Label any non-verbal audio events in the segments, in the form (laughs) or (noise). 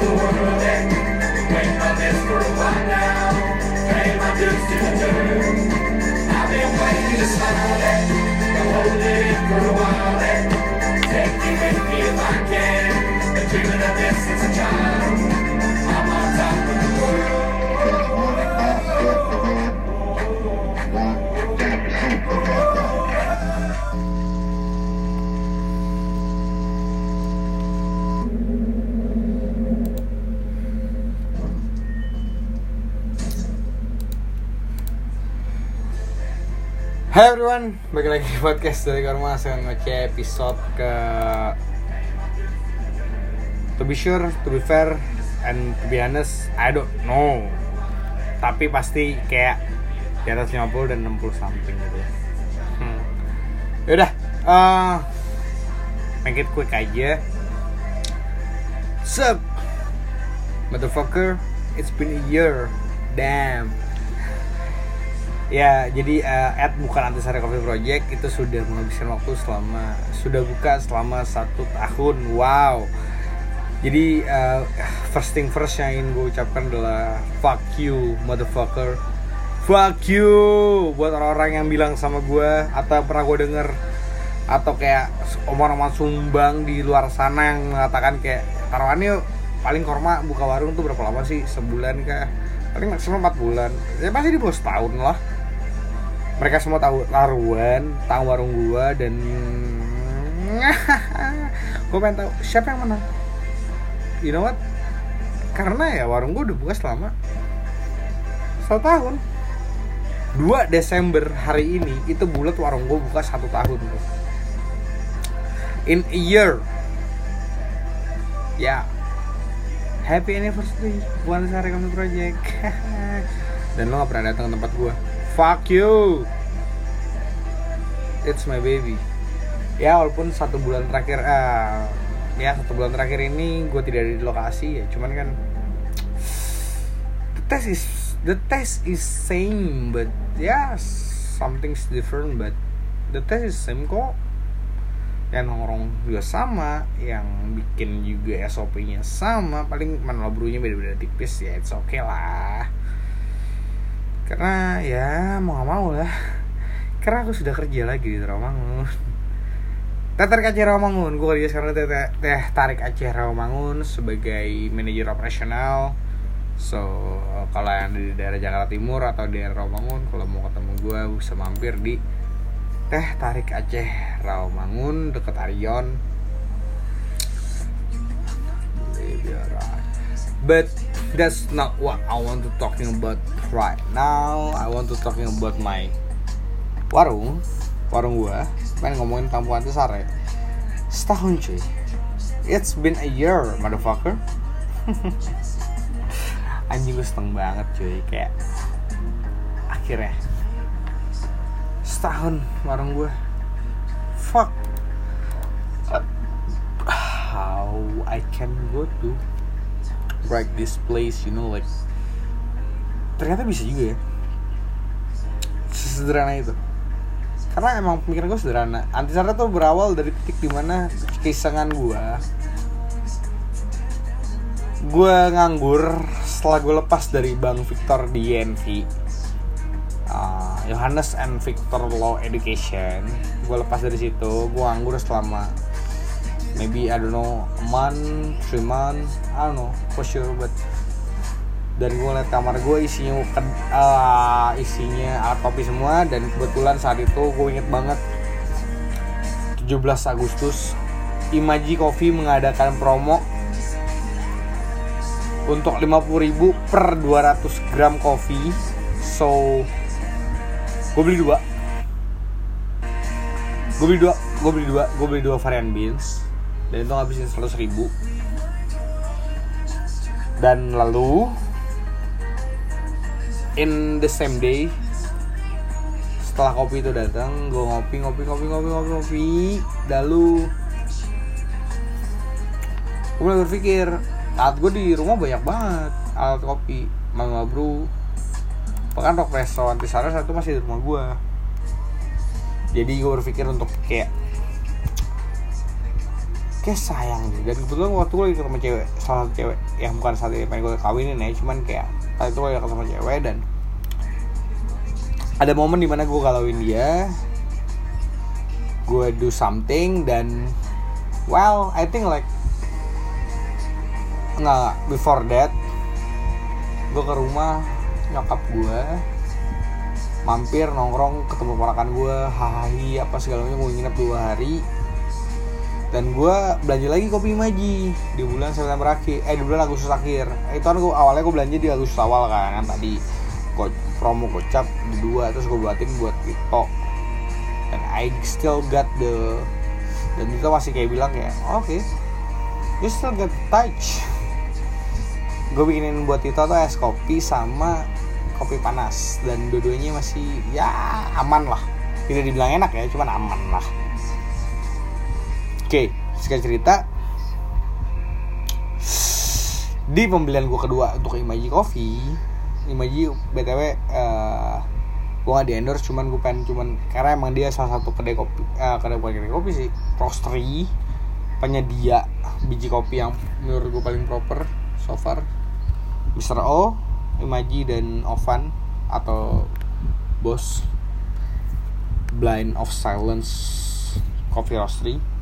the waiting this for a while now. Paying my dues to the dirt. I've been waiting to smile and to hold it for a while take you with me if I can. Been dreaming of this since a child. Hai everyone, balik lagi di podcast dari Karma dengan ngece episode ke To be sure, to be fair, and to be honest, I don't know. Tapi pasti kayak di atas 50 dan 60 something gitu. Hmm. Yaudah, uh, make it quick aja. Sup, motherfucker, it's been a year, damn Ya, jadi uh, at bukan Antisari Coffee Project itu sudah menghabiskan waktu selama sudah buka selama satu tahun. Wow. Jadi uh, first thing first yang ingin gue ucapkan adalah fuck you motherfucker. Fuck you buat orang-orang yang bilang sama gue atau pernah gue denger atau kayak omong-omong sumbang di luar sana yang mengatakan kayak taruhannya paling korma buka warung tuh berapa lama sih sebulan kah paling maksimal 4 bulan ya pasti di bawah setahun lah mereka semua tahu taruhan tahu warung gua dan (laughs) gue pengen tahu siapa yang menang. You know what? Karena ya warung gua udah buka selama satu tahun. 2 Desember hari ini itu bulat warung gua buka satu tahun bro. in a year. Ya. Happy anniversary bukan Sari Kami Project. (laughs) Dan lo gak pernah datang ke tempat gua fuck you. It's my baby. Ya walaupun satu bulan terakhir ah ya satu bulan terakhir ini gue tidak ada di lokasi ya. Cuman kan the test is the test is same but ya something's different but the test is same kok. Yang nongkrong juga sama yang bikin juga SOP-nya sama. Paling manual brew-nya beda-beda tipis ya it's okay lah karena ya mau gak mau lah. Karena aku sudah kerja lagi di Rawamangun. Teh Tarik Aceh Rawamangun. Gue kerja sekarang teh, teh, Tarik Aceh Rawamangun sebagai manajer operasional. So kalau yang di daerah Jakarta Timur atau daerah Rawamangun kalau mau ketemu gue bisa mampir di Teh Tarik Aceh Rawamangun deket Arion. But that's not what I want to talking about right now. I want to talking about my warung, warung gua. Pengen ngomongin kampung Antisari. Setahun cuy. It's been a year, motherfucker. (laughs) Anjing gue seneng banget cuy, kayak akhirnya setahun warung gua. Fuck. How I can go to break this place you know like ternyata bisa juga ya. Sesederhana itu. Karena emang pemikiran gue sederhana. Antisara tuh berawal dari titik di mana keisengan gue gue nganggur setelah gue lepas dari Bang Victor di YNV uh, Johannes and Victor Law Education. Gue lepas dari situ gue nganggur selama maybe I don't know a month, three month, I don't know for sure but dan gue liat kamar gue isinya uh, isinya alat kopi semua dan kebetulan saat itu gue inget banget 17 Agustus Imaji Coffee mengadakan promo untuk 50.000 per 200 gram kopi so gue beli dua. Gue beli dua gue beli dua gue beli dua varian beans dan itu ngabisin 100 ribu. Dan lalu in the same day setelah kopi itu datang gue ngopi ngopi ngopi ngopi ngopi ngopi. Lalu gue mulai berpikir alat gue di rumah banyak banget alat kopi. Mama bro bahkan rock presso antisara satu masih di rumah gue jadi gue berpikir untuk kayak kayak sayang deh dan kebetulan waktu gue lagi ketemu cewek salah satu cewek yang bukan saat ini pengen gue kawinin ya cuman kayak saat itu gue lagi ketemu cewek dan ada momen di mana gue galauin dia gue do something dan well I think like nggak, before that gue ke rumah nyokap gue mampir nongkrong ketemu ponakan gue hahaha apa segala macam gue nginep dua hari dan gue belanja lagi kopi Imaji di bulan September akhir eh di bulan Agustus akhir. Itu kan gue awalnya gue belanja di Agustus awal kan, kan tadi. Gue promo gocap di dua terus gue buatin buat Tito dan I still got the dan Tito masih kayak bilang kayak oke okay, you still got touch. Gue bikinin buat Tito tuh es kopi sama kopi panas. Dan dua-duanya masih ya aman lah. Tidak dibilang enak ya cuman aman lah oke sekian cerita. Di pembelian gue kedua untuk Imaji Coffee. Imaji btw uh, gue gak di endorse cuman gue pengen cuman karena emang dia salah satu kedai kopi uh, kedai bukan kedai kopi sih roastery penyedia biji kopi yang menurut gue paling proper so far. Mr. O Imaji dan Ovan atau Bos Blind of Silence Coffee Roastery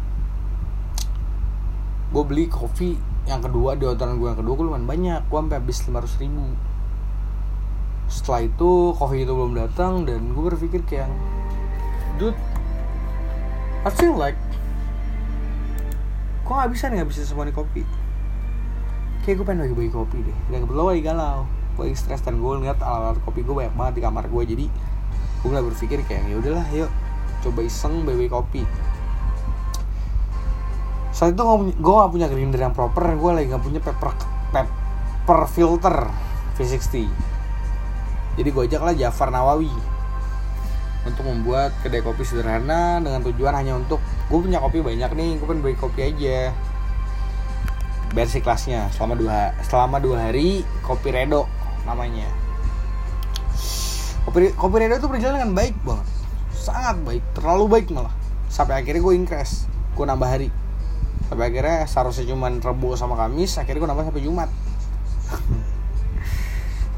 gue beli kopi yang kedua di orderan gue yang kedua gue lumayan banyak. Gue sampai habis 500 ribu. Setelah itu kopi itu belum datang dan gue berpikir kayak dude I feel like kok gak bisa nih ngabisin semua nih kopi. Kayak gue pengen bagi-bagi kopi deh. Dan kebetulan lagi galau. Gue lagi stres dan gue ngeliat alat-alat kopi gue banyak banget di kamar gue jadi gue mulai berpikir kayak ya udahlah yuk coba iseng bagi kopi saat itu gue gak punya grinder yang proper gue lagi gak punya paper paper filter V60 jadi gue ajak lah Jafar Nawawi untuk membuat kedai kopi sederhana dengan tujuan hanya untuk gue punya kopi banyak nih gue pengen beli kopi aja. Versi kelasnya selama dua selama dua hari kopi redo namanya. Kopi kopi redo itu berjalan dengan baik banget. Sangat baik terlalu baik malah. Sampai akhirnya gue increase gue nambah hari sampai akhirnya seharusnya cuma Rebo sama Kamis akhirnya gue nambah sampai Jumat.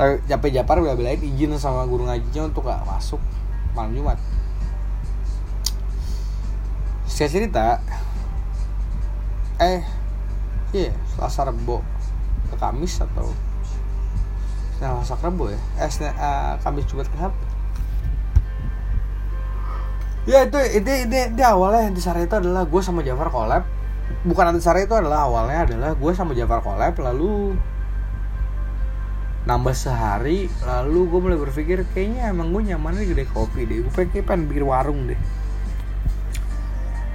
Capek Japar bela belain izin sama guru ngajinya untuk gak masuk malam Jumat. Saya cerita eh iya yeah, Selasa Rebo ke Kamis atau? Selasa Rebo ya. Eh uh, Kamis Jumat ke ya itu itu itu, itu awalnya di sana itu adalah gue sama Jafar collab bukan Antisari itu adalah awalnya adalah gue sama Jafar collab lalu nambah sehari lalu gue mulai berpikir kayaknya emang gue nyaman di gede kopi deh. Gue pengen, pengen bikin warung deh.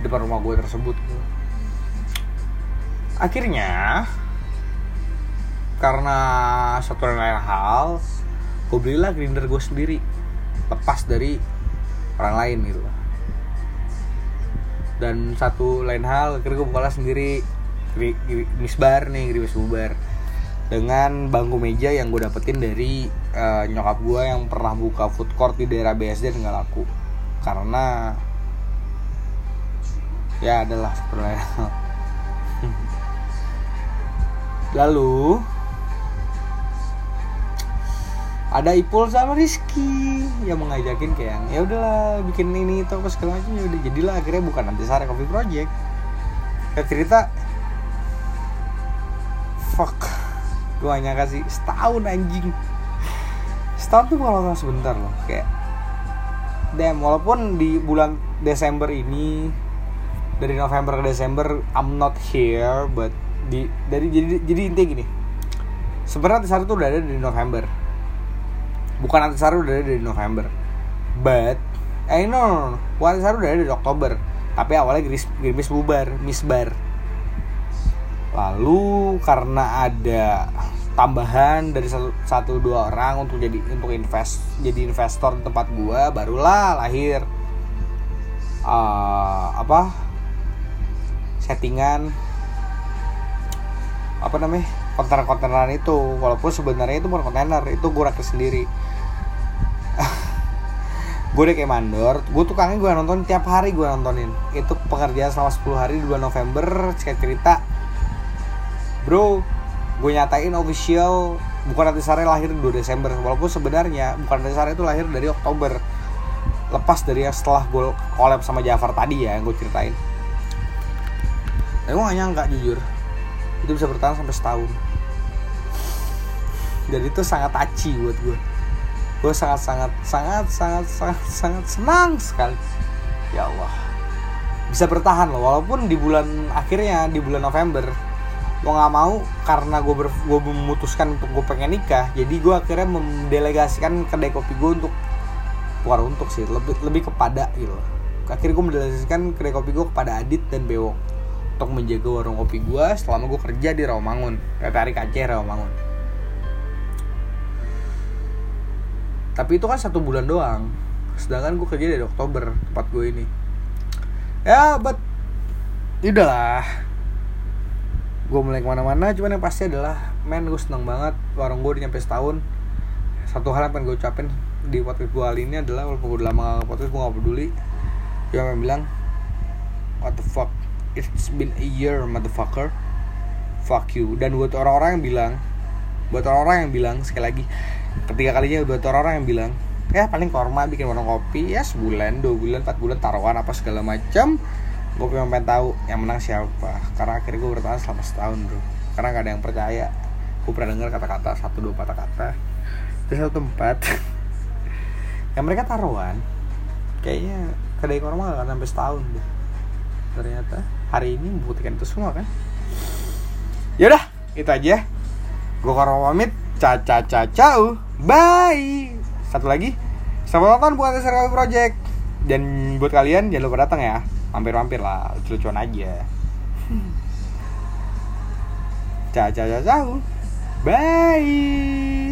Depan rumah gue tersebut. Akhirnya karena satu dan lain hal gue belilah grinder gue sendiri lepas dari orang lain gitu dan satu lain hal akhirnya gue buka sendiri. Misbar nih gerimis bubar. Dengan bangku meja yang gue dapetin dari uh, nyokap gue yang pernah buka food court di daerah BSD dan laku. Karena ya adalah seperti (laughs) lalu ada Ipul sama Rizky yang mengajakin kayak ya udahlah bikin ini itu apa segala macam ya udah jadilah akhirnya bukan nanti sare coffee project. Kayak cerita fuck gue hanya kasih setahun anjing. Setahun tuh kalau sebentar loh kayak damn walaupun di bulan Desember ini dari November ke Desember I'm not here but di dari jadi jadi intinya gini sebenarnya Antisari tuh udah ada di November bukan Antasari udah ada dari November. But eh no, no, no. bukan Antasari udah ada dari Oktober. Tapi awalnya Gris, Grimis bubar misbar lalu karena ada tambahan dari satu, satu dua orang untuk jadi untuk invest jadi investor di tempat gua barulah lahir uh, apa? Settingan apa namanya kontainer-kontaineran itu. Walaupun sebenarnya itu bukan kontainer itu gue rakit sendiri. (laughs) Gue udah kayak mandor. Gue tukangnya gue nonton tiap hari gue nontonin. Itu pengerjaan selama 10 hari di bulan November kayak cerita. Bro gue nyatain official bukan Rati Sare lahir 2 Desember. Walaupun sebenarnya bukan Rati Sare itu lahir dari Oktober. Lepas dari yang setelah gue collab sama Jafar tadi ya yang gue ceritain. Tapi gue gak nyangka jujur itu bisa bertahan sampai setahun. Dan itu sangat touchy buat gue gue sangat sangat sangat sangat sangat sangat senang sekali. Ya Allah. Bisa bertahan loh walaupun di bulan akhirnya di bulan November gue nggak mau karena gue ber, gue memutuskan untuk gue pengen nikah jadi gue akhirnya mendelegasikan kedai kopi gue untuk bukan untuk sih lebih lebih kepada gitu. Akhirnya gue mendelegasikan kedai kopi gue kepada Adit dan Bewok untuk menjaga warung kopi gue selama gue kerja di Rawamangun. Tarik Aceh Rawamangun. Tapi itu kan satu bulan doang. Sedangkan gue kerja dari Oktober tempat gue ini. Ya but udahlah. Gue mulai ke mana-mana cuman yang pasti adalah men gue seneng banget warung gue udah nyampe setahun. Satu hal yang pengen gue ucapin di podcast gue kali ini adalah walaupun gue udah lama gak podcast gue gak peduli. Yang bilang what the fuck it's been a year motherfucker. Fuck you. Dan buat orang-orang yang bilang buat orang-orang yang bilang sekali lagi ketiga kalinya buat orang-orang yang bilang ya paling korma bikin warung kopi ya sebulan dua bulan empat bulan taruhan apa segala macam gue pengen tahu yang menang siapa karena akhirnya gue bertahan selama setahun bro. Karena gak ada yang percaya. Gue pernah dengar kata-kata satu dua patah kata. Di satu tempat (laughs) yang mereka taruhan kayaknya kedai korma gak akan sampai setahun deh ternyata hari ini membuktikan itu semua kan? Yaudah itu aja. Gue korma pamit. Caca caca bye. Satu lagi. Selamat nonton buat SRK Project. Dan buat kalian jangan lupa datang ya. Mampir-mampir lah. Lucu-lucuan aja. Caca caca bye